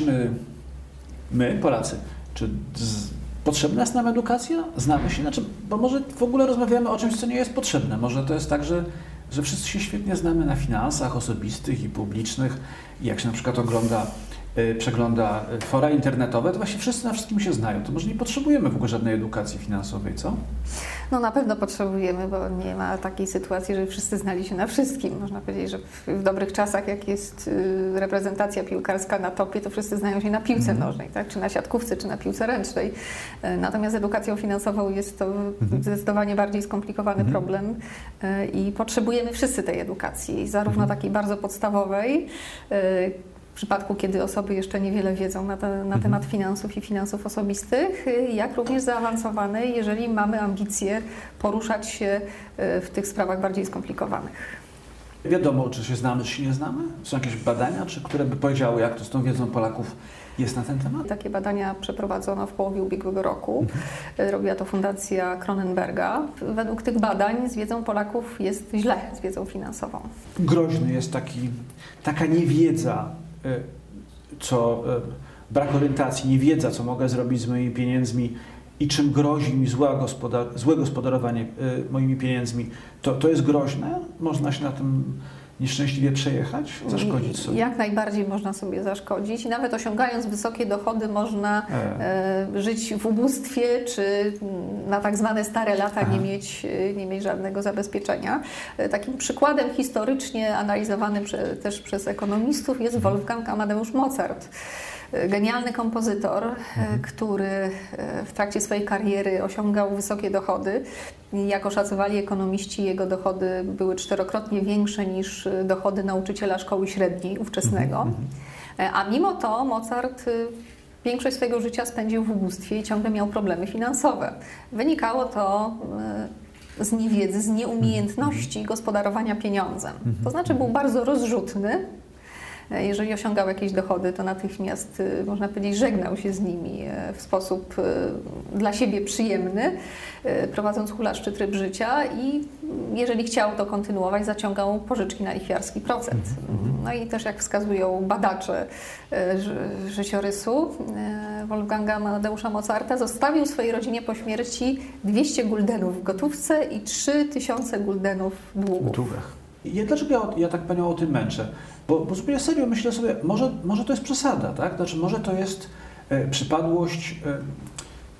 czy my, Polacy, czy z, potrzebna jest nam edukacja? Znamy się? Znaczy, bo może w ogóle rozmawiamy o czymś, co nie jest potrzebne. Może to jest tak, że, że wszyscy się świetnie znamy na finansach osobistych i publicznych. I jak się na przykład ogląda przegląda y, fora internetowe, to właśnie wszyscy na wszystkim się znają. To może nie potrzebujemy w ogóle żadnej edukacji finansowej, co? No na pewno potrzebujemy, bo nie ma takiej sytuacji, że wszyscy znali się na wszystkim. Można powiedzieć, że w, dobrych czasach, jak jest y, reprezentacja piłkarska na topie, to wszyscy znają się na piłce mm. nożnej, tak? czy na siatkówce, czy na piłce ręcznej. Natomiast edukacją finansową jest to mm. zdecydowanie bardziej skomplikowany mm. problem i potrzebujemy wszyscy tej edukacji, zarówno mhm. takiej bardzo podstawowej, w przypadku, kiedy osoby jeszcze niewiele wiedzą na, te, na mhm. temat finansów i finansów osobistych, jak również zaawansowanej, jeżeli mamy ambicje poruszać się e, w tych sprawach bardziej skomplikowanych. Wiadomo, czy się znamy, czy się nie znamy? Są jakieś badania, czy które by powiedziały, jak to z tą wiedzą Polaków jest na ten temat? Takie badania przeprowadzono w połowie ubiegłego roku. Mhm. Robiła to Fundacja Kronenberga. Według tych badań z wiedzą Polaków jest źle, z wiedzą finansową. Groźny jest taki, taka niewiedza co e, brak orientacji, niewiedza, co mogę zrobić z moimi pieniędzmi i czym grozi mi złe, gospodar złe gospodarowanie e, moimi pieniędzmi, to, to jest groźne? Można się na tym nieszczęśliwie przejechać, zaszkodzić sobie? Jak najbardziej można sobie zaszkodzić. Nawet osiągając wysokie dochody można e. żyć w ubóstwie, czy na tak zwane stare lata nie mieć, nie mieć żadnego zabezpieczenia. E, takim przykładem historycznie analizowanym też przez ekonomistów jest mhm. Wolfgang Amadeusz Mozart genialny kompozytor, e, mhm. który e, w trakcie swojej kariery osiągał wysokie dochody. Jak oszacowali ekonomiści, jego dochody były czterokrotnie większe niż dochody nauczyciela szkoły średniej ówczesnego. Mhm. mhm. E, a mimo to Mozart większość swojego życia spędził w ubóstwie i ciągle miał problemy finansowe. Wynikało to z niewiedzy, z nieumiejętności mhm. gospodarowania pieniądzem. To znaczy był bardzo rozrzutny, jeżeli osiągał jakieś dochody, to natychmiast, y, można powiedzieć, żegnał się z nimi e, w sposób y, dla siebie przyjemny, e, prowadząc hulaszczy tryb życia i jeżeli chciał to kontynuować, zaciągał pożyczki na lichwiarski procent. Mhm, mhm. No i też jak wskazują badacze e, życiorysu Wolfganga Amadeusza Mozarta, zostawił swojej rodzinie po śmierci 200 guldenów w gotówce i 3000 guldenów długów. W długach. Ja, dlaczego ja, ja tak Panią o tym męczę? Bo, bo zupełnie serio myślę sobie, może, może to jest przesada, tak? Znaczy, może to jest e, przypadłość, e,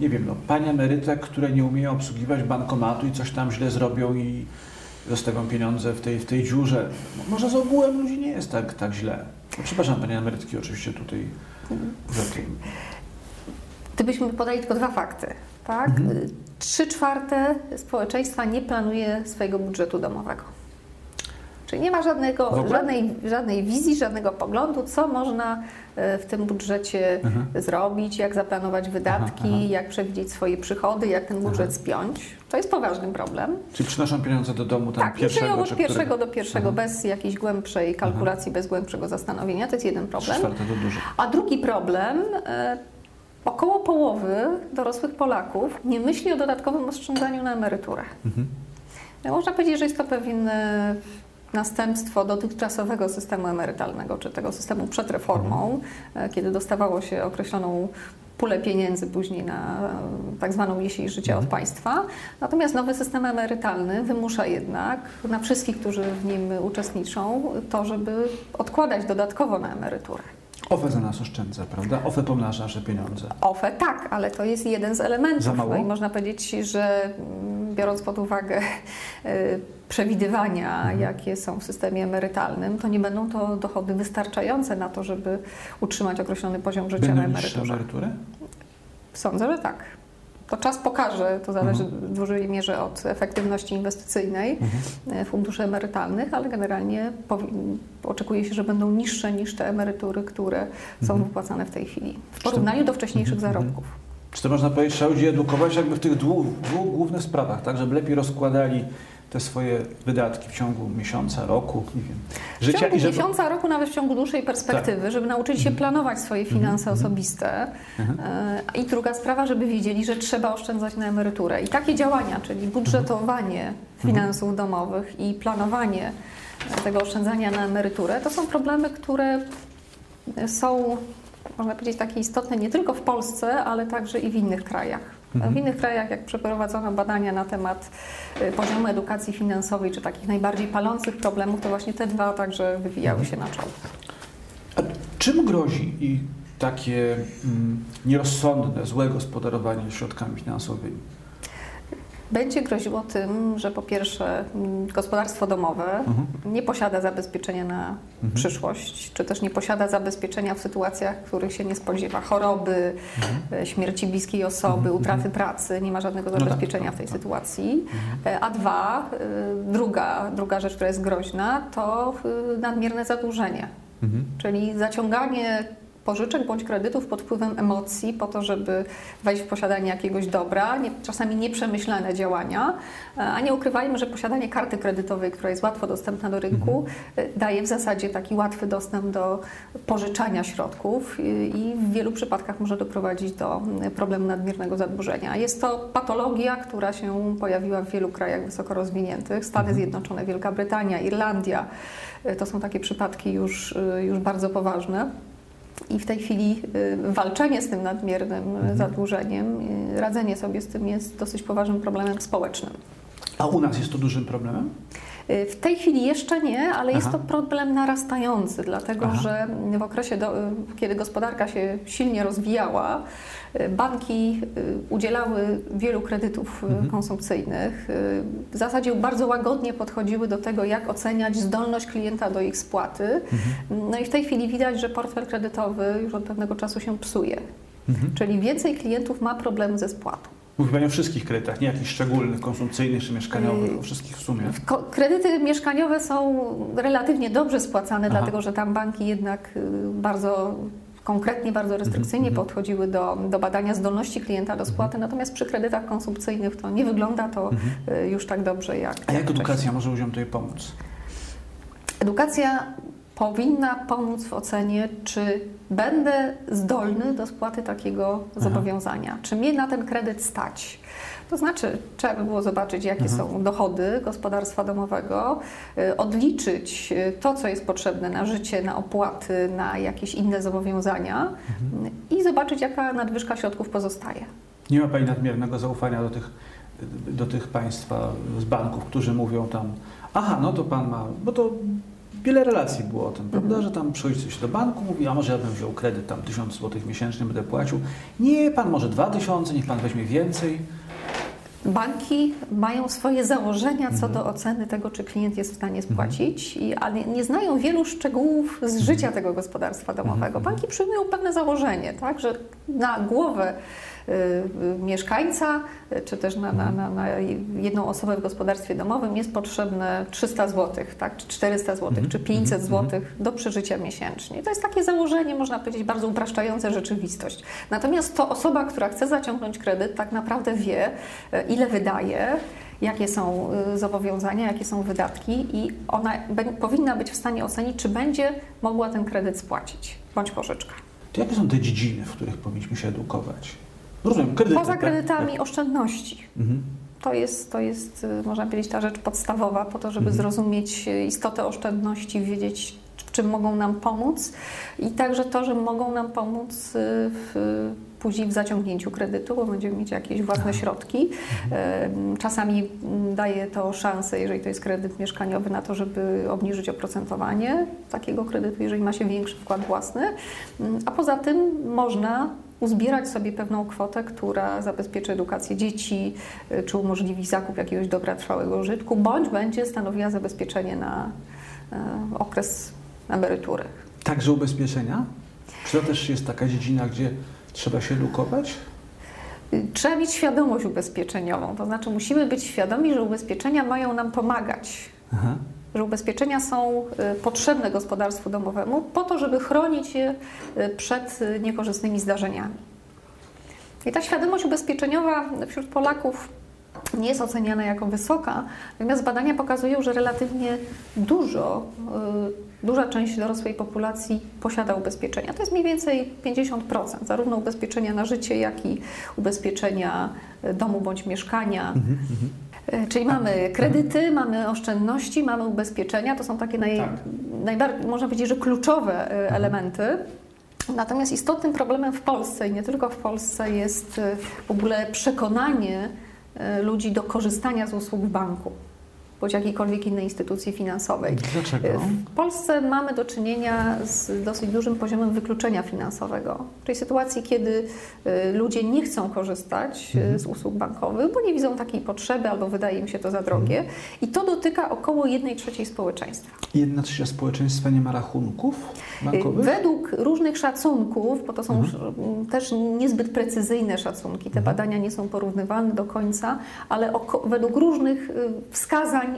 nie wiem, no, pań emerytek, które nie umieją obsługiwać bankomatu i coś tam źle zrobią i zostawią pieniądze w tej, w tej dziurze. Może z ogółem ludzi nie jest tak, tak źle. No, przepraszam, panie emerytki, oczywiście tutaj za tym. Gdybyśmy podali tylko dwa fakty, tak? Mhm. Trzy czwarte społeczeństwa nie planuje swojego budżetu domowego. Czyli nie ma żadnego, żadnej, żadnej wizji, żadnego poglądu, co można e, w tym budżecie mhm. zrobić, jak zaplanować wydatki, aha, aha. jak przewidzieć swoje przychody, jak ten budżet aha. spiąć. To jest poważny problem. Czyli przynoszą pieniądze do domu tam tak, pierwszego? od pierwszego do pierwszego, bez jakiejś głębszej kalkulacji, bez głębszego zastanowienia. To jest jeden problem. A drugi problem, e, około połowy dorosłych Polaków nie myśli o dodatkowym oszczędzaniu na emeryturę. Mhm. Można powiedzieć, że jest to pewien następstwo dotychczasowego systemu emerytalnego, czy tego systemu przed reformą, e, kiedy dostawało się określoną pulę pieniędzy później na e, tak zwaną jesień życia od mhm. państwa. Natomiast nowy system emerytalny wymusza jednak na wszystkich, którzy w nim uczestniczą, to, żeby odkładać dodatkowo na emeryturę. OFE za nas oszczędza, prawda? OFE pomnaża nasze pieniądze. OFE tak, ale to jest jeden z elementów. Za mało? No i można powiedzieć, że mm, biorąc pod uwagę y, przewidywania, mhm. jakie są w systemie emerytalnym, to nie będą to dochody wystarczające na to, żeby utrzymać określony poziom życia Będą na emeryturze. emerytury? Sądzę, że tak. To czas pokaże, to zależy mhm. w dużej mierze od efektywności inwestycyjnej mhm. funduszy emerytalnych, ale generalnie oczekuje się, że będą niższe niż te emerytury, które są mhm. wypłacane w tej chwili w porównaniu do wcześniejszych zarobków. Czy to można powiedzieć, trzeba ludzi edukować jakby w tych dwóch, dwóch głównych sprawach, tak, żeby lepiej rozkładali te swoje wydatki w ciągu miesiąca, roku, nie wiem. Życia w ciągu żeby... miesiąca, roku, nawet w ciągu dłuższej perspektywy, tak. żeby nauczyli się mhm. planować swoje mhm. finanse mhm. osobiste. E, I druga sprawa, żeby wiedzieli, że trzeba oszczędzać na emeryturę. I takie działania, czyli budżetowanie finansów domowych i planowanie tego oszczędzania na emeryturę, to są problemy, które są można powiedzieć, takie istotne nie tylko w Polsce, ale także i w innych krajach. Mhm. W innych krajach, jak przeprowadzono badania na temat y, poziomu edukacji finansowej, czy takich najbardziej palących problemów, to właśnie te dwa także wywijały się na czoło. A czym grozi i takie mm, nierozsądne, złe gospodarowanie środkami finansowymi? Będzie groziło tym, że po pierwsze gospodarstwo domowe mhm. nie posiada zabezpieczenia na mhm. przyszłość, czy też nie posiada zabezpieczenia w sytuacjach, których się nie spodziewa. Choroby, mhm. E, śmierci bliskiej osoby, mhm. utraty mhm. pracy, nie ma żadnego zabezpieczenia no tak, w tej tak. sytuacji. Mhm. E, a dwa, e, druga, druga rzecz, która jest groźna, to nadmierne zadłużenie. Czyli zaciąganie pożyczek bądź kredytów pod wpływem emocji po to, żeby wejść w posiadanie jakiegoś dobra, nie, czasami nieprzemyślane działania, e, a nie ukrywajmy, że posiadanie karty kredytowej, która jest łatwo dostępna do rynku, mhm. E, daje w zasadzie taki łatwy dostęp do pożyczania środków i w wielu przypadkach może doprowadzić do problemu nadmiernego zadłużenia. Jest to patologia, która się pojawiła w wielu krajach wysoko rozwiniętych, Stany mhm. Zjednoczone, Wielka Brytania, Irlandia. E, to są takie przypadki już, już bardzo poważne. I w tej chwili y, walczenie z tym nadmiernym mhm. zadłużeniem, y, radzenie sobie z tym jest dosyć poważnym problemem społecznym. A u nas jest to dużym problemem? Y, w tej chwili jeszcze nie, ale Aha. jest to problem narastający, dlatego Aha. że w okresie, do, kiedy gospodarka się silnie rozwijała, banki udzielały wielu kredytów mhm. konsumpcyjnych. W zasadzie bardzo łagodnie podchodziły do tego, jak oceniać zdolność klienta do ich spłaty. Mhm. No i w tej chwili widać, że portfel kredytowy już od pewnego czasu się psuje. Mhm. Czyli więcej klientów ma problem ze spłatą. Mówi Pani o wszystkich kredytach, nie jakichś szczególnych, konsumpcyjnych czy mieszkaniowych, o wszystkich w sumie. Kredyty mieszkaniowe są relatywnie dobrze spłacane, Aha. dlatego że tam banki jednak y, bardzo konkretnie bardzo restrykcyjnie mm -hmm. podchodziły do, do badania zdolności klienta do spłaty, -hmm. natomiast przy kredytach konsumpcyjnych to nie wygląda to -hmm. już tak dobrze jak. A jak edukacja może ludziom tutaj pomóc? Edukacja powinna pomóc w ocenie, czy będę zdolny do spłaty takiego Aha. zobowiązania, czy mnie na ten kredyt stać. To znaczy, trzeba by było zobaczyć, jakie mhm. są dochody gospodarstwa domowego, y, odliczyć y, to, co jest potrzebne na życie, na opłaty, na jakieś inne zobowiązania mhm. i zobaczyć, jaka nadwyżka środków pozostaje. Nie ma Pani nadmiernego zaufania do tych, do tych państwa z banków, którzy mówią tam, aha, no to Pan ma, bo to wiele relacji było o tym, prawda, że tam przychodzi coś do banku, mówi, a może ja bym wziął kredyt tam 1000 zł miesięcznie, będę płacił. Nie, Pan może 2000, niech Pan weźmie więcej. Banki mają swoje założenia co mhm. do oceny tego, czy klient jest w stanie mhm. spłacić, i, ale nie znają wielu szczegółów z mhm. życia tego gospodarstwa domowego. Banki przyjmują pewne założenie, tak, że na głowę mieszkańca, y, czy też na, na, na, na, jedną osobę w gospodarstwie domowym jest potrzebne 300 zł, tak, czy 400 zł, czy 500 zł do przeżycia miesięcznie. To jest takie założenie, można powiedzieć, bardzo upraszczające rzeczywistość. Natomiast to osoba, która chce zaciągnąć kredyt, tak naprawdę wie, ile wydaje, jakie są y, zobowiązania, jakie są wydatki i ona powinna być w stanie ocenić, czy będzie mogła ten kredyt spłacić, bądź pożyczkę. To jakie są te dziedziny, w których powinniśmy się edukować? Rozumiem, kredyty. Poza tak? kredytami tak? oszczędności. Mhm. To jest, to jest, y, można powiedzieć, ta rzecz podstawowa po to, żeby mhm. zrozumieć istotę oszczędności, wiedzieć, w czym mogą nam pomóc i także to, że mogą nam pomóc y, w później w zaciągnięciu kredytu, bo będziemy mieć jakieś własne Aha. środki. Mhm. Czasami daje to szansę, jeżeli to jest kredyt mieszkaniowy, na to, żeby obniżyć oprocentowanie takiego kredytu, jeżeli ma się większy wkład własny. A poza tym można uzbierać sobie pewną kwotę, która zabezpieczy edukację dzieci, y, czy umożliwi zakup jakiegoś dobra trwałego użytku, bądź będzie stanowiła zabezpieczenie na y, okres emerytury. Także ubezpieczenia? Czy to też jest taka dziedzina, gdzie Trzeba się edukować? Trzeba mieć świadomość ubezpieczeniową. To znaczy, musimy być świadomi, że ubezpieczenia mają nam pomagać. Aha. Że ubezpieczenia są y, potrzebne gospodarstwu domowemu po to, żeby chronić je y, przed y, niekorzystnymi zdarzeniami. I ta świadomość ubezpieczeniowa wśród Polaków nie jest oceniana jako wysoka, natomiast badania pokazują, że relatywnie dużo duża część dorosłej populacji posiada ubezpieczenia. To jest mniej więcej 50%, zarówno ubezpieczenia na życie, jak i ubezpieczenia domu bądź mieszkania. Mhm, mhm. Czyli mamy kredyty, mamy oszczędności, mamy ubezpieczenia. To są takie naj, tak. najbardziej, można powiedzieć, że kluczowe e, mhm. elementy. Natomiast istotnym problemem w Polsce i nie tylko w Polsce jest w ogóle przekonanie ludzi do korzystania z usług banku bądź jakiejkolwiek innej instytucji finansowej. Dlaczego? W Polsce mamy do czynienia z dosyć dużym poziomem wykluczenia finansowego. Czyli sytuacji, kiedy y, ludzie nie chcą korzystać y, mhm. z usług bankowych, bo nie widzą takiej potrzeby albo wydaje im się to za drogie. Mhm. I to dotyka około 1 trzeciej społeczeństwa. Jedna trzecia społeczeństwa nie ma rachunków bankowych? Według różnych szacunków, bo to są mhm. też niezbyt precyzyjne szacunki, te mhm. badania nie są porównywalne do końca, ale według różnych y,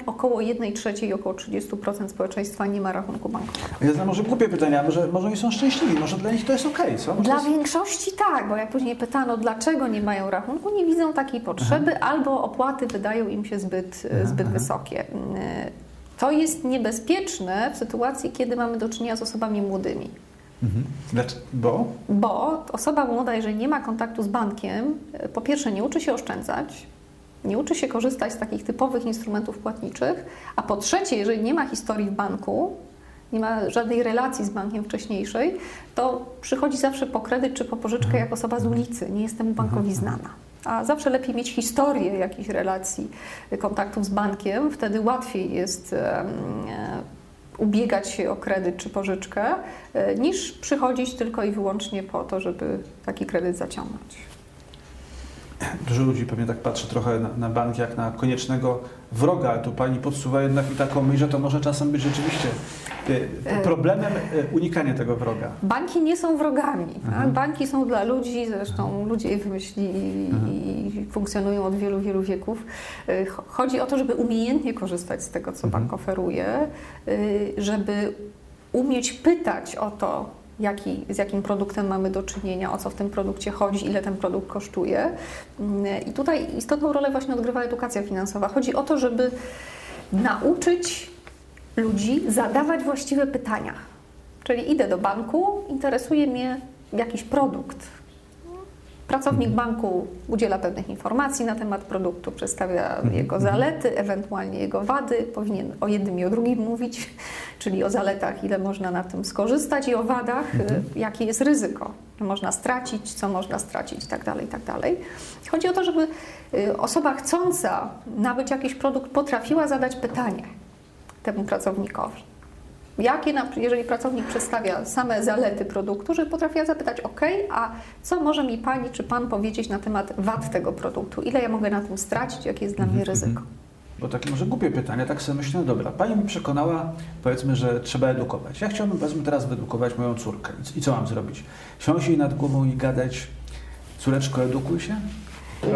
około 1 trzeciej, około 30% społeczeństwa nie ma rachunku bankowego. Ja znam może głupie pytania, może, może oni są szczęśliwi, może dla nich to jest okej, okay, co? Może dla jest... większości tak, bo jak później pytano, dlaczego nie mają rachunku, nie widzą takiej potrzeby, aha. albo opłaty wydają im się zbyt, aha, zbyt aha. wysokie. To jest niebezpieczne w sytuacji, kiedy mamy do czynienia z osobami młodymi. Mhm. Bo? Bo osoba młoda, jeżeli nie ma kontaktu z bankiem, po pierwsze nie uczy się oszczędzać, nie uczy się korzystać z takich typowych instrumentów płatniczych, a po trzecie, jeżeli nie ma historii w banku, nie ma żadnej relacji z bankiem wcześniejszej, to przychodzi zawsze po kredyt czy po pożyczkę jak osoba z ulicy. Nie jestem bankowi mhm. znana. A zawsze lepiej mieć historię jakichś relacji, kontaktów z bankiem, wtedy łatwiej jest e, ubiegać się o kredyt czy pożyczkę, e, niż przychodzić tylko i wyłącznie po to, żeby taki kredyt zaciągnąć dużo ludzi pewnie tak patrzy trochę na, na bank jak na koniecznego wroga, ale tu pani podsuwa jednak i taką myśl, że to może czasem być rzeczywiście y, e, problemem y, unikania tego wroga. Banki nie są wrogami. Tak? Banki są dla ludzi, zresztą ludzie je wymyślili i funkcjonują od wielu, wielu wieków. Chodzi o to, żeby umiejętnie korzystać z tego, co bank oferuje, żeby umieć pytać o to, jaki, z jakim produktem mamy do czynienia, o co w tym produkcie chodzi, ile ten produkt kosztuje. I tutaj istotną rolę właśnie odgrywa edukacja finansowa. Chodzi o to, żeby nauczyć ludzi zadawać właściwe pytania. Czyli idę do banku, interesuje mnie jakiś produkt, Pracownik mhm. banku udziela pewnych informacji na temat produktu, przedstawia mhm. jego mhm. zalety, ewentualnie jego wady, powinien o jednym i o drugim mówić, czyli o zaletach, ile można na tym skorzystać i o wadach, y, jakie jest ryzyko, można stracić, co można stracić itd. Tak itd. Tak Chodzi o to, żeby y, osoba chcąca nabyć jakiś produkt potrafiła zadać pytanie temu pracownikowi. Jakie, jeżeli pracownik przedstawia same zalety produktu, żeby potrafiła zapytać, OK, a co może mi pani czy pan powiedzieć na temat wad tego produktu? Ile ja mogę na tym stracić? Jakie jest dla mnie mhm, ryzyko? Mhm. Bo takie może głupie pytanie, tak sobie myślę, no dobra, pani mi przekonała, powiedzmy, że trzeba edukować. Ja chciałbym, powiedzmy, teraz wyedukować moją córkę. I co mam zrobić? Siąść jej nad głową i gadać, córeczko, edukuj się?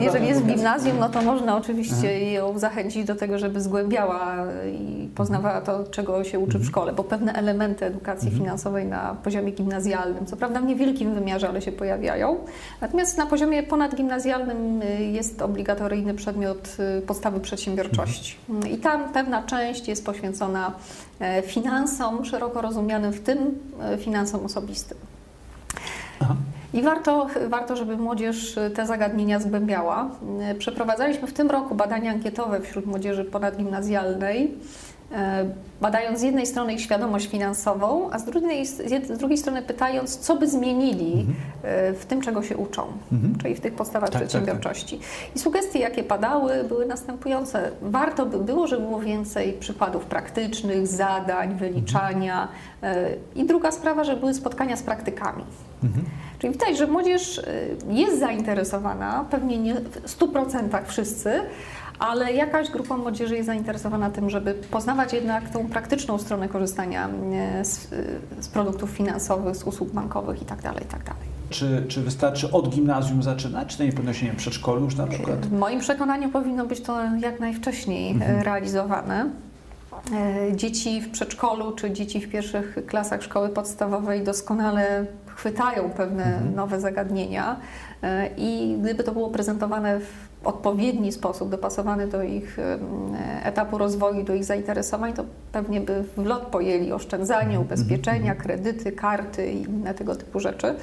Jeżeli jest w gimnazjum, no to można oczywiście ją zachęcić do tego, żeby zgłębiała i poznawała to, czego się uczy w mhm. szkole, bo pewne elementy edukacji mhm. finansowej na poziomie gimnazjalnym, co prawda w niewielkim wymiarze, ale się pojawiają. Natomiast na poziomie ponadgimnazjalnym y, jest obligatoryjny przedmiot y, podstawy przedsiębiorczości. Mhm. I tam pewna część jest poświęcona e, finansom szeroko rozumianym, w tym e, finansom osobistym. Aha. I warto, warto, żeby młodzież te zagadnienia zgłębiała. Przeprowadzaliśmy w tym roku badania ankietowe wśród młodzieży ponadgimnazjalnej, e, badając z jednej strony ich świadomość finansową, a z drugiej, z drugiej strony pytając, co by zmienili mhm. E, w tym, czego się uczą, mhm. czyli w tych podstawach tak, przedsiębiorczości. Tak, tak. I sugestie, jakie padały, były następujące. Warto by było, żeby było więcej przykładów praktycznych, zadań, wyliczania. Mhm. I druga sprawa, żeby były spotkania z praktykami. Mhm. Czyli widać, że młodzież y, jest zainteresowana, pewnie nie w 100% wszyscy, ale jakaś grupa młodzieży jest zainteresowana tym, żeby poznawać jednak tą praktyczną stronę korzystania y, z, y, z produktów finansowych, z usług bankowych itd. Tak itd. Tak czy, czy wystarczy od gimnazjum zaczynać, czy to nie powinno się nie przedszkolu już na przykład? W moim przekonaniu powinno być to jak najwcześniej mhm. realizowane. Dzieci w przedszkolu czy dzieci w pierwszych klasach szkoły podstawowej doskonale chwytają pewne mhm. nowe zagadnienia e, i gdyby to było prezentowane w odpowiedni sposób, dopasowany do ich etapu rozwoju, do ich zainteresowań, to pewnie by w lot pojęli oszczędzanie, mhm. ubezpieczenia, kredyty, karty i inne tego typu rzeczy.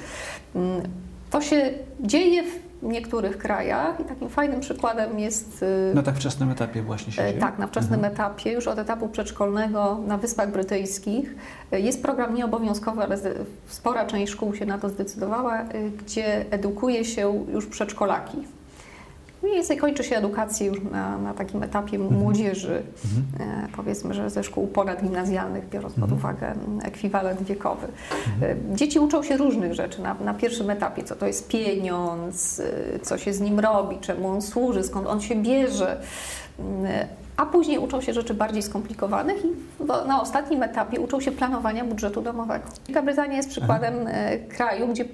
Mm, to się dzieje niektórych krajach i takim fajnym przykładem jest... Na tak wczesnym etapie właśnie się dzieje? Tak, na wczesnym mhm. etapie, już od etapu przedszkolnego na Wyspach Brytyjskich. Jest program nieobowiązkowy, ale spora część szkół się na to zdecydowała, gdzie edukuje się już przedszkolaki. Mniej więcej kończy się edukację już na, na takim etapie mhm. młodzieży, mhm. powiedzmy, że ze szkół ponadgimnazjalnych, biorąc pod mhm. uwagę ekwiwalent wiekowy. Mhm. Dzieci uczą się różnych rzeczy na, na pierwszym etapie, co to jest pieniądz, e, co się z nim robi, czemu on służy, skąd on się bierze a później uczą się rzeczy bardziej skomplikowanych i na ostatnim etapie uczą się planowania budżetu domowego. Wielka Brytania jest przykładem Aha. kraju, gdzie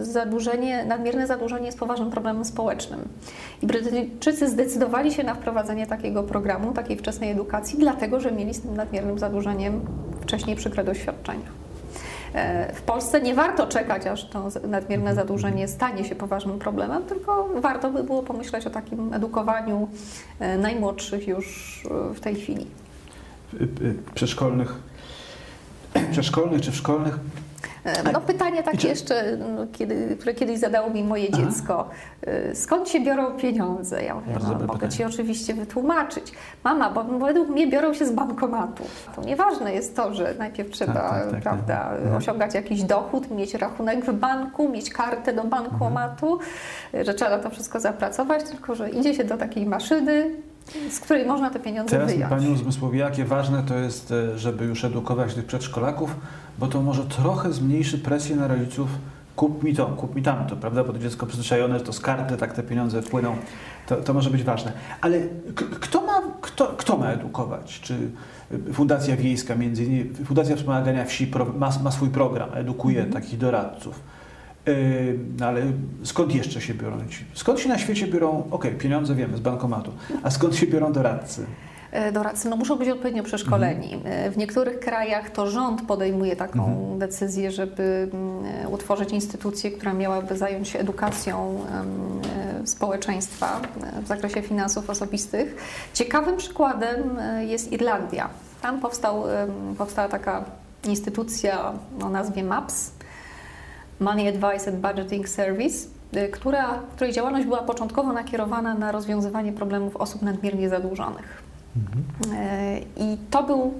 zadłużenie, nadmierne zadłużenie jest poważnym problemem społecznym. I Brytyjczycy zdecydowali się na wprowadzenie takiego programu, takiej wczesnej edukacji, dlatego że mieli z tym nadmiernym zadłużeniem wcześniej przykre doświadczenia. E, w Polsce nie warto czekać, aż to nadmierne zadłużenie stanie się poważnym problemem, tylko warto by było pomyśleć o takim edukowaniu e, najmłodszych już e, w tej chwili. Przedszkolnych, przedszkolnych czy w szkolnych no pytanie takie jeszcze, no, kiedy, które kiedyś zadało mi moje Aha. dziecko. E, skąd się biorą pieniądze? Ja mówię, no, mogę pytanie. Ci oczywiście wytłumaczyć. Mama, bo według mnie biorą się z bankomatu. To nieważne jest to, że najpierw trzeba tak, tak, tak, prawda, tak. osiągać jakiś dochód, mieć rachunek w banku, mieć kartę do bankomatu, mhm. że trzeba na to wszystko zapracować, tylko że idzie się do takiej maszyny, z której można te pieniądze Teraz wyjąć. Pani uzmysłowi, jakie ważne to jest, e, żeby już edukować tych przedszkolaków, bo to może trochę zmniejszy presję na rodziców, kup mi to, kup mi tamto, prawda? Bo to dziecko przyzwyczajone, że to z karty tak te pieniądze wpłyną, to, to może być ważne. Ale kto ma, kto, kto ma edukować? Czy Fundacja Wiejska, między innymi, Fundacja Wspomagania Wsi ma, ma swój program, edukuje mm. takich doradców. Yy, ale skąd jeszcze się biorą ci? Skąd się na świecie biorą, ok, pieniądze wiemy, z bankomatu, a skąd się biorą doradcy? E, doradcy no, muszą być odpowiednio przeszkoleni. Mhm. W niektórych krajach to rząd podejmuje taką mhm. decyzję, żeby mm, utworzyć instytucję, która miałaby zająć się edukacją e, społeczeństwa w zakresie finansów osobistych. Ciekawym przykładem jest Irlandia. Tam powstał, powstała taka instytucja o nazwie MAPS, Money Advice and Budgeting Service, która, której działalność była początkowo nakierowana na rozwiązywanie problemów osób nadmiernie zadłużonych. E, I to, był,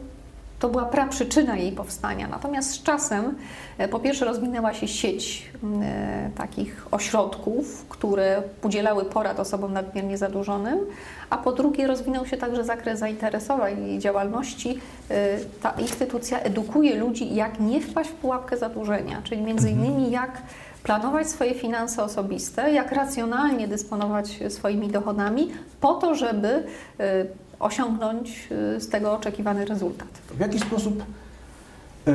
to była praprzyczyna jej powstania. Natomiast z czasem e, po pierwsze rozwinęła się sieć e, takich ośrodków, które udzielały porad osobom nadmiernie zadłużonym, a po drugie rozwinął się także zakres zainteresowań i działalności. Ta instytucja edukuje ludzi, jak nie wpaść w pułapkę zadłużenia, czyli między mhm. innymi jak planować swoje finanse osobiste, jak racjonalnie dysponować swoimi dochodami, po to, żeby osiągnąć y, z tego oczekiwany rezultat. W jaki sposób y,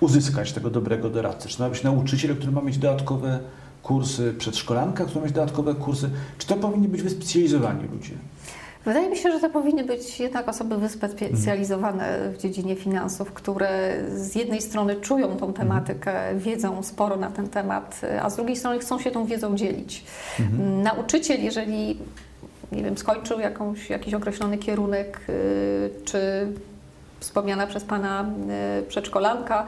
uzyskać tego dobrego doradcę? Czy to ma być nauczyciel, który ma mieć dodatkowe kursy, przedszkolanka, która ma mieć dodatkowe kursy? Czy to powinni być wyspecjalizowani ludzie? Wydaje mi się, że to powinny być jednak osoby wyspecjalizowane w dziedzinie finansów, które z jednej strony czują tą mhm. tematykę, wiedzą sporo na ten temat, a z drugiej strony chcą się tą wiedzą dzielić. Mhm. Nauczyciel, jeżeli nie wiem, skończył jakąś, jakiś określony kierunek, y, czy wspomniana przez Pana y, przedszkolanka,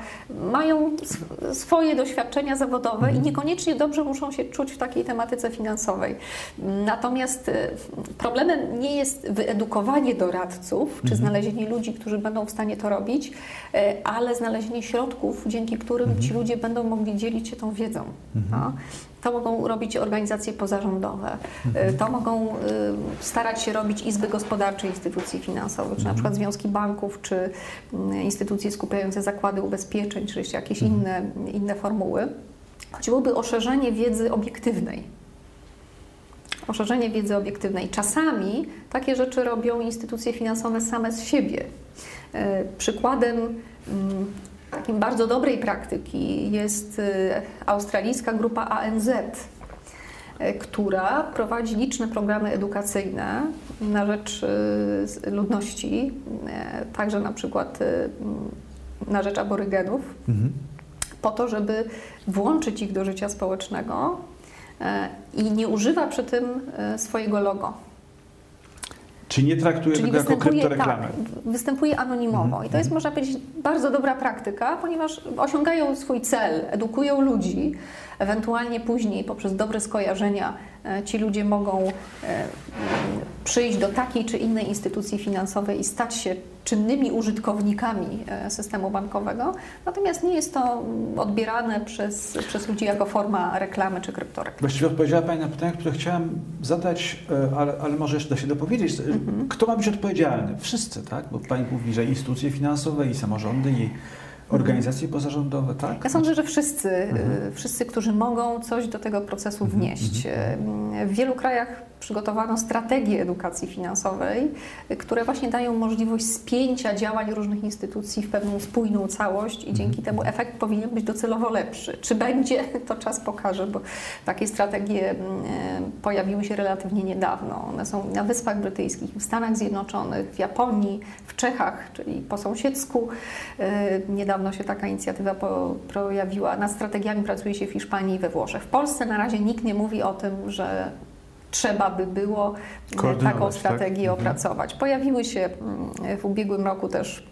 mają swoje doświadczenia zawodowe i mhm. niekoniecznie dobrze muszą się czuć w takiej tematyce finansowej. Natomiast y, problemem nie jest wyedukowanie doradców, czy mhm. znalezienie ludzi, którzy będą w stanie to robić, ale znalezienie środków, dzięki którym ci mhm. ludzie będą mogli dzielić się tą wiedzą. No. To mogą robić organizacje pozarządowe, mhm. to mogą y, starać się robić izby gospodarcze instytucji finansowych, czy na mhm. przykład związki banków, czy mm, instytucje skupiające zakłady ubezpieczeń, czy jeszcze jakieś mhm. inne, inne formuły. Chodziłoby o szerzenie wiedzy obiektywnej. O szerzenie wiedzy obiektywnej. Czasami takie rzeczy robią instytucje finansowe same z siebie. Y, przykładem mm, takim bardzo dobrej praktyki jest y, australijska grupa ANZ, y, która prowadzi liczne programy edukacyjne na rzecz y, ludności, także na przykład na rzecz aborygenów, mhm. po to, żeby włączyć ich do życia społecznego i nie używa przy tym swojego logo. Czy nie traktuje Czyli tego jako kryptoreklamę? Tak, występuje anonimowo. Mhm. I to jest, można powiedzieć, bardzo dobra praktyka, ponieważ osiągają swój cel, edukują ludzi, ewentualnie później poprzez dobre skojarzenia e, ci ludzie mogą e, przyjść do takiej czy innej instytucji finansowej i stać się czynnymi użytkownikami e, systemu bankowego, natomiast nie jest to odbierane przez, przez ludzi jako forma reklamy czy kryptoreklamy. Właściwie odpowiedziała Pani na pytanie, które chciałem zadać, e, ale, ale może jeszcze da się dopowiedzieć. Mhm. Kto ma być odpowiedzialny? Wszyscy, tak? Bo Pani mówi, że instytucje finansowe i samorządy i Organizacje pozarządowe, tak? Ja sądzę, że wszyscy, mhm. wszyscy, którzy mogą coś do tego procesu mhm, wnieść. Mhm. W wielu krajach przygotowano strategie edukacji finansowej, które właśnie dają możliwość spięcia działań różnych instytucji w pewną spójną całość i dzięki temu efekt powinien być docelowo lepszy. Czy będzie, to czas pokaże, bo takie strategie pojawiły się relatywnie niedawno. One są na Wyspach Brytyjskich, w Stanach Zjednoczonych, w Japonii, w Czechach, czyli po sąsiedzku. E, niedawno się taka inicjatywa pojawiła. Nad strategiami pracuje się w Hiszpanii i we Włoszech. W Polsce na razie nikt nie mówi o tym, że trzeba by było taką tak? strategię tak? opracować. Pojawiły się mm, w ubiegłym roku też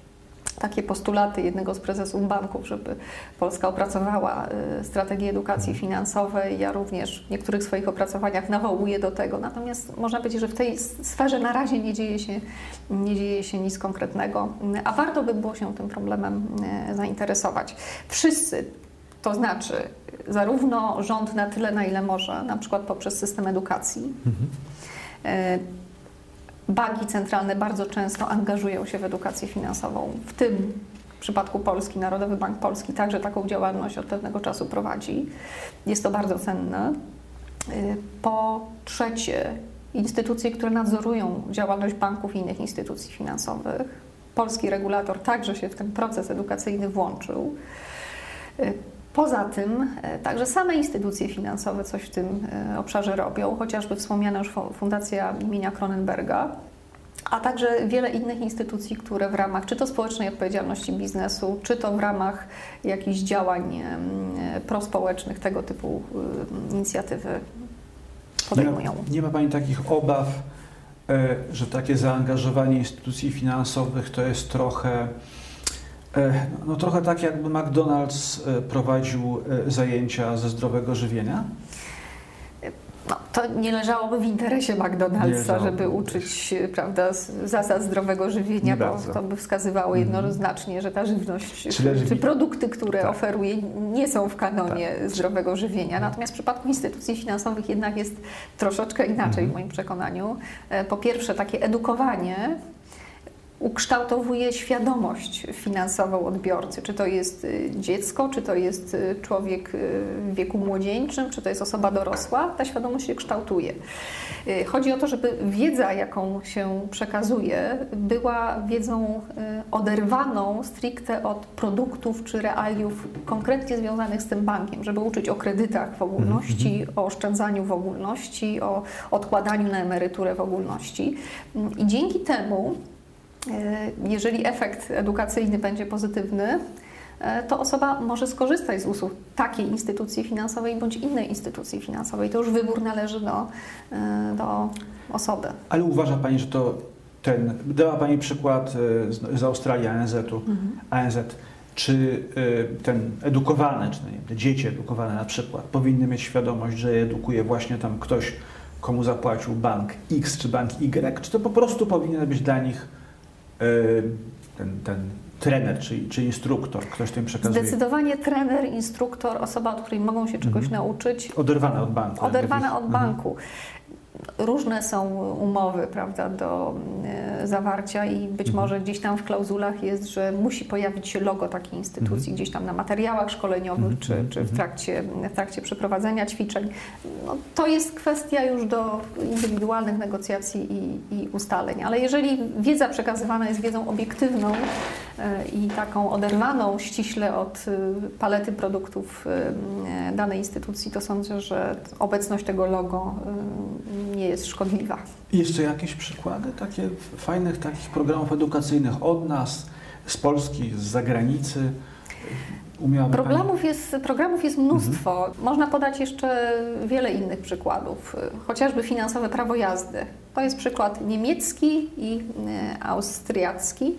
takie postulaty jednego z prezesów banków, żeby Polska opracowała y, strategię edukacji finansowej. Ja również w niektórych swoich opracowaniach nawołuję do tego. Natomiast można powiedzieć, że w tej sferze na razie nie dzieje się, nie dzieje się nic konkretnego, a warto by było się tym problemem y, zainteresować. Wszyscy, to znaczy zarówno rząd na tyle, na ile może, na przykład poprzez system edukacji. Mhm. Banki centralne bardzo często angażują się w edukację finansową, w tym w przypadku Polski, Narodowy Bank Polski także taką działalność od pewnego czasu prowadzi. Jest to bardzo cenne. E, po trzecie, instytucje, które nadzorują działalność banków i innych instytucji finansowych. Polski regulator także się w ten proces edukacyjny włączył. E, Poza tym e, także same instytucje finansowe coś w tym e, obszarze robią, chociażby wspomniana już Fundacja imienia Kronenberga, a także wiele innych instytucji, które w ramach czy to społecznej odpowiedzialności biznesu, czy to w ramach jakichś działań e, prospołecznych, tego typu inicjatywy podejmują. Nie ma, nie ma Pani takich obaw, że takie zaangażowanie instytucji finansowych to jest trochę E, no trochę tak, jakby McDonald's e, prowadził e, zajęcia ze zdrowego żywienia. No, to nie leżałoby w interesie McDonald'sa, żeby uczyć prawda, zasad zdrowego żywienia, bo to by wskazywało mhm. jednoznacznie, że ta żywność czy, czy produkty, które tak. oferuje, nie są w kanonie tak. zdrowego żywienia. Natomiast w przypadku instytucji finansowych jednak jest troszeczkę inaczej mhm. w moim przekonaniu. Po pierwsze, takie edukowanie ukształtowuje świadomość finansową odbiorcy. Czy to jest y, dziecko, czy to jest y, człowiek y, w wieku młodzieńczym, czy to jest osoba dorosła, ta świadomość się kształtuje. Chodzi o to, żeby wiedza, jaką się przekazuje, była wiedzą oderwaną stricte od produktów czy realiów konkretnie związanych z tym bankiem, żeby uczyć o kredytach w ogólności, mm -hmm. o oszczędzaniu w ogólności, o odkładaniu na emeryturę w ogólności. I dzięki temu jeżeli efekt edukacyjny będzie pozytywny, e, to osoba może skorzystać z usług takiej instytucji finansowej bądź innej instytucji finansowej. To już wybór należy do, e, do osoby. Ale uważa Pani, że to ten, dała Pani przykład z, Australii ANZ-u, mhm. ANZ. Czy ten edukowany, czy nie, te dzieci edukowane na przykład, powinny mieć świadomość, że edukuje właśnie tam ktoś, komu zapłacił bank X czy bank Y, czy to po prostu powinien być dla nich ten, ten trener czy, czy instruktor, ktoś tym przekazuje? Zdecydowanie trener, instruktor, osoba, od której mogą się czegoś mhm. nauczyć. Oderwane od banku. Oderwane od mhm. Różne są umowy prawda, do e, zawarcia i być mhm. może gdzieś tam w klauzulach jest, że musi pojawić się logo takiej instytucji, mhm. gdzieś tam na materiałach szkoleniowych mhm. czy, czy w, mhm. trakcie, w trakcie przeprowadzenia ćwiczeń. No, to jest kwestia już do indywidualnych negocjacji i, i ustaleń, ale jeżeli wiedza przekazywana jest wiedzą obiektywną e, i taką oderwaną ściśle od e, palety produktów danej instytucji, to sądzę, że obecność tego logo nie jest szkodliwa. Jeszcze jakieś przykłady takie fajnych takich programów edukacyjnych od nas, z Polski, z zagranicy? umiałaby Programów Pani... jest, programów jest mnóstwo. Mhm. Można podać jeszcze wiele innych przykładów. Chociażby finansowe prawo jazdy. To jest przykład niemiecki i e, austriacki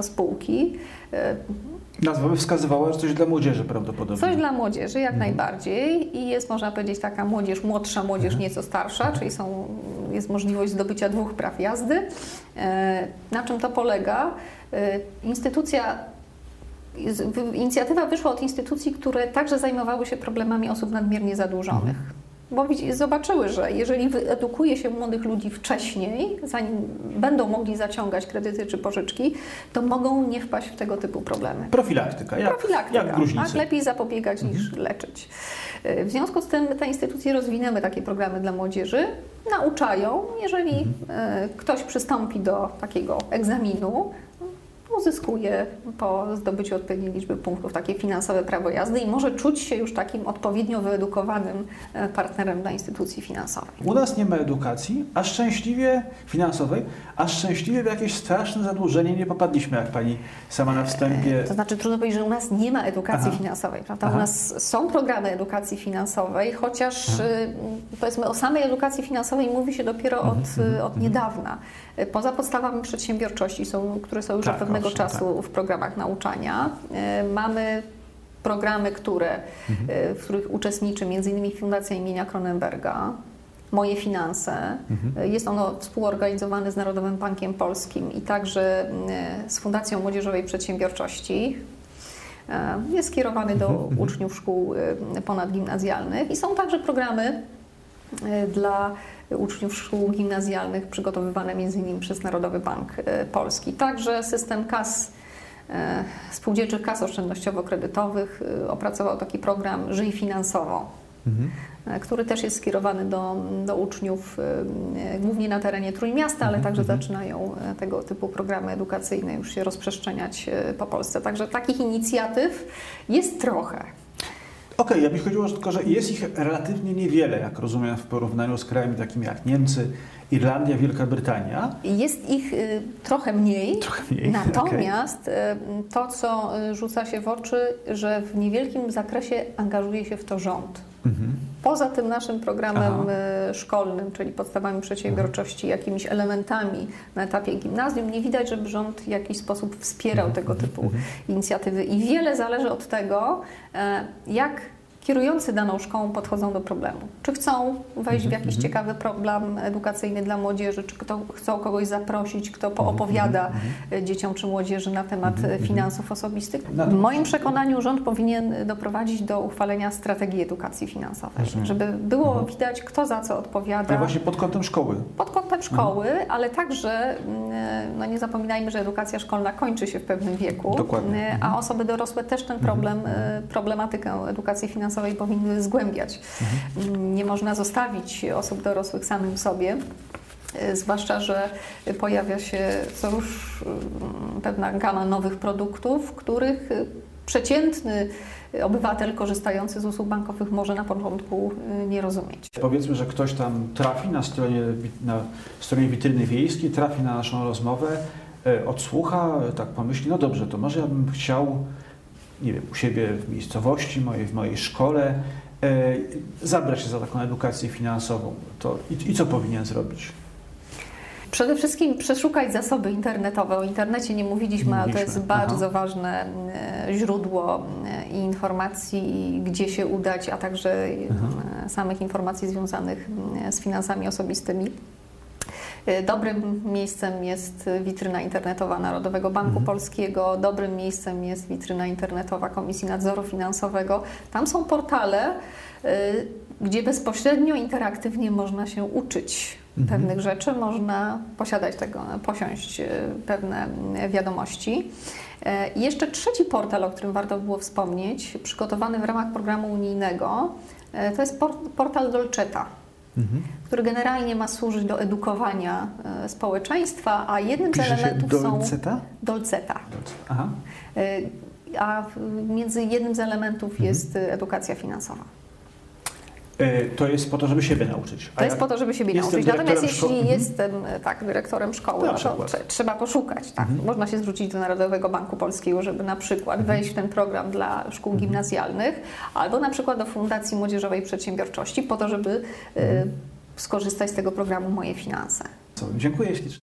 spółki. E, Nazwa by wskazywała, że coś dla młodzieży prawdopodobnie. Coś dla młodzieży, jak mhm. najbardziej. I jest, można powiedzieć, taka młodzież młodsza, młodzież mhm. nieco starsza, mhm. czyli są, jest możliwość zdobycia dwóch praw jazdy. E, na czym to polega? Instytucja Inicjatywa wyszła od instytucji, które także zajmowały się problemami osób nadmiernie zadłużonych. Bo zobaczyły, że jeżeli wyedukuje się młodych ludzi wcześniej, zanim będą mogli zaciągać kredyty czy pożyczki, to mogą nie wpaść w tego typu problemy. Profilaktyka, jak, Profilaktyka, jak gruźlicy. Tak? Lepiej zapobiegać mhm. niż leczyć. W związku z tym te instytucje rozwinęły takie programy dla młodzieży, nauczają, jeżeli mhm. E, ktoś przystąpi do takiego egzaminu, uzyskuje po zdobyciu odpowiedniej liczby punktów takie finansowe prawo jazdy i może czuć się już takim odpowiednio wyedukowanym e, partnerem dla instytucji finansowej. U nas nie ma edukacji, a szczęśliwie finansowej, a szczęśliwie w jakieś straszne zadłużenie nie popadliśmy, jak pani sama na wstępie. E, to znaczy trudno powiedzieć, że u nas nie ma edukacji Aha. finansowej. Prawda? U nas są programy edukacji finansowej, chociaż Aha. Y, powiedzmy o samej edukacji finansowej mówi się dopiero od, mhm, mhm, od mhm. niedawna. Poza podstawami przedsiębiorczości, są, które są już tak, od pewnego czasu tak. w programach nauczania, e, mamy programy, które, mhm. w których uczestniczy m.in. Fundacja imienia Kronenberga, Moje Finanse. Mhm. Jest ono współorganizowane z Narodowym Bankiem Polskim i także z Fundacją Młodzieżowej Przedsiębiorczości. E, jest skierowany do mhm. uczniów szkół ponadgimnazjalnych i są także programy dla uczniów szkół gimnazjalnych przygotowywane m.in. przez Narodowy Bank e, Polski. Także system kas e, spółdzielczych kas oszczędnościowo-kredytowych e, opracował taki program Żyj finansowo, mhm. który też jest skierowany do, do uczniów głównie na terenie Trójmiasta, ale mhm. także mhm. zaczynają tego typu programy edukacyjne już się rozprzestrzeniać po Polsce. Także takich inicjatyw jest trochę. Okej, okay, ja mi chodziło tylko, że jest ich relatywnie niewiele, jak rozumiem, w porównaniu z krajami takimi jak Niemcy, Irlandia, Wielka Brytania. Jest ich y, trochę mniej. Trochę mniej. Natomiast okay. to, co y, rzuca się w oczy, że w niewielkim zakresie angażuje się w to rząd. Mhm. Poza tym naszym programem Aha. Y, szkolnym, czyli podstawami przedsiębiorczości, mhm. jakimiś elementami na etapie gimnazjum, nie widać, żeby rząd w jakiś sposób wspierał mhm. tego typu mhm. inicjatywy. I wiele zależy od tego, e, jak kierujący daną szkołą podchodzą do problemu. Czy chcą wejść w mhm, jakiś mhm. ciekawy problem edukacyjny dla młodzieży, czy kto, chcą kogoś zaprosić, kto mhm, poopowiada e, dzieciom czy młodzieży na temat e, finansów osobistych. W moim przekonaniu rząd powinien doprowadzić do uchwalenia strategii edukacji finansowej, żeby było widać, kto za co odpowiada. Ale właśnie pod kątem szkoły. Pod kątem szkoły, ale także, mm, e, no nie zapominajmy, że edukacja szkolna kończy się w pewnym wieku, Dokładnie. a osoby dorosłe też ten problem, problematykę edukacji finansowej finansowej powinny zgłębiać. Mhm. Nie można zostawić osób dorosłych samym sobie. E, zwłaszcza, że pojawia się co już mm, pewna gama nowych produktów, których przeciętny obywatel korzystający z usług bankowych może na początku e, nie rozumieć. Powiedzmy, że ktoś tam trafi na stronie, na stronie witryny wiejskiej, trafi na naszą rozmowę, e, odsłucha, tak pomyśli, no dobrze, to może ja bym chciał nie wiem, u siebie w miejscowości mojej, w mojej szkole, e, zabrać się za taką edukację finansową. To, i, I co powinien zrobić? Przede wszystkim przeszukać zasoby internetowe. O internecie nie mówiliśmy, ale to jest bardzo Aha. ważne e, źródło e, informacji, gdzie się udać, a także Aha. samych informacji związanych z finansami osobistymi. Y, dobrym miejscem jest witryna internetowa Narodowego Banku mhm. Polskiego, dobrym miejscem jest witryna internetowa Komisji Nadzoru Finansowego. Tam są portale, y, gdzie bezpośrednio, interaktywnie można się uczyć mhm. pewnych rzeczy, można posiadać tego, posiąść y, pewne wiadomości. I jeszcze trzeci portal, o którym warto było wspomnieć, przygotowany w ramach programu unijnego, to jest portal Dolceta mhm. który generalnie ma służyć do edukowania e, społeczeństwa, a jednym Pisze z elementów dolceta? są dolceta. Aha. E, a między jednym z elementów mhm. jest edukacja finansowa. To jest po to, żeby siebie nauczyć. A to jest po to, żeby siebie nauczyć. Natomiast jeśli. Mhm. jestem tak, dyrektorem szkoły, no to trzeba poszukać. Tak? Mhm. Można się zwrócić do Narodowego Banku Polskiego, żeby na przykład mhm. wejść w ten program dla szkół mhm. gimnazjalnych, albo na przykład do Fundacji Młodzieżowej Przedsiębiorczości, po to, żeby mhm. skorzystać z tego programu Moje Finanse. Dziękuję ślicznie.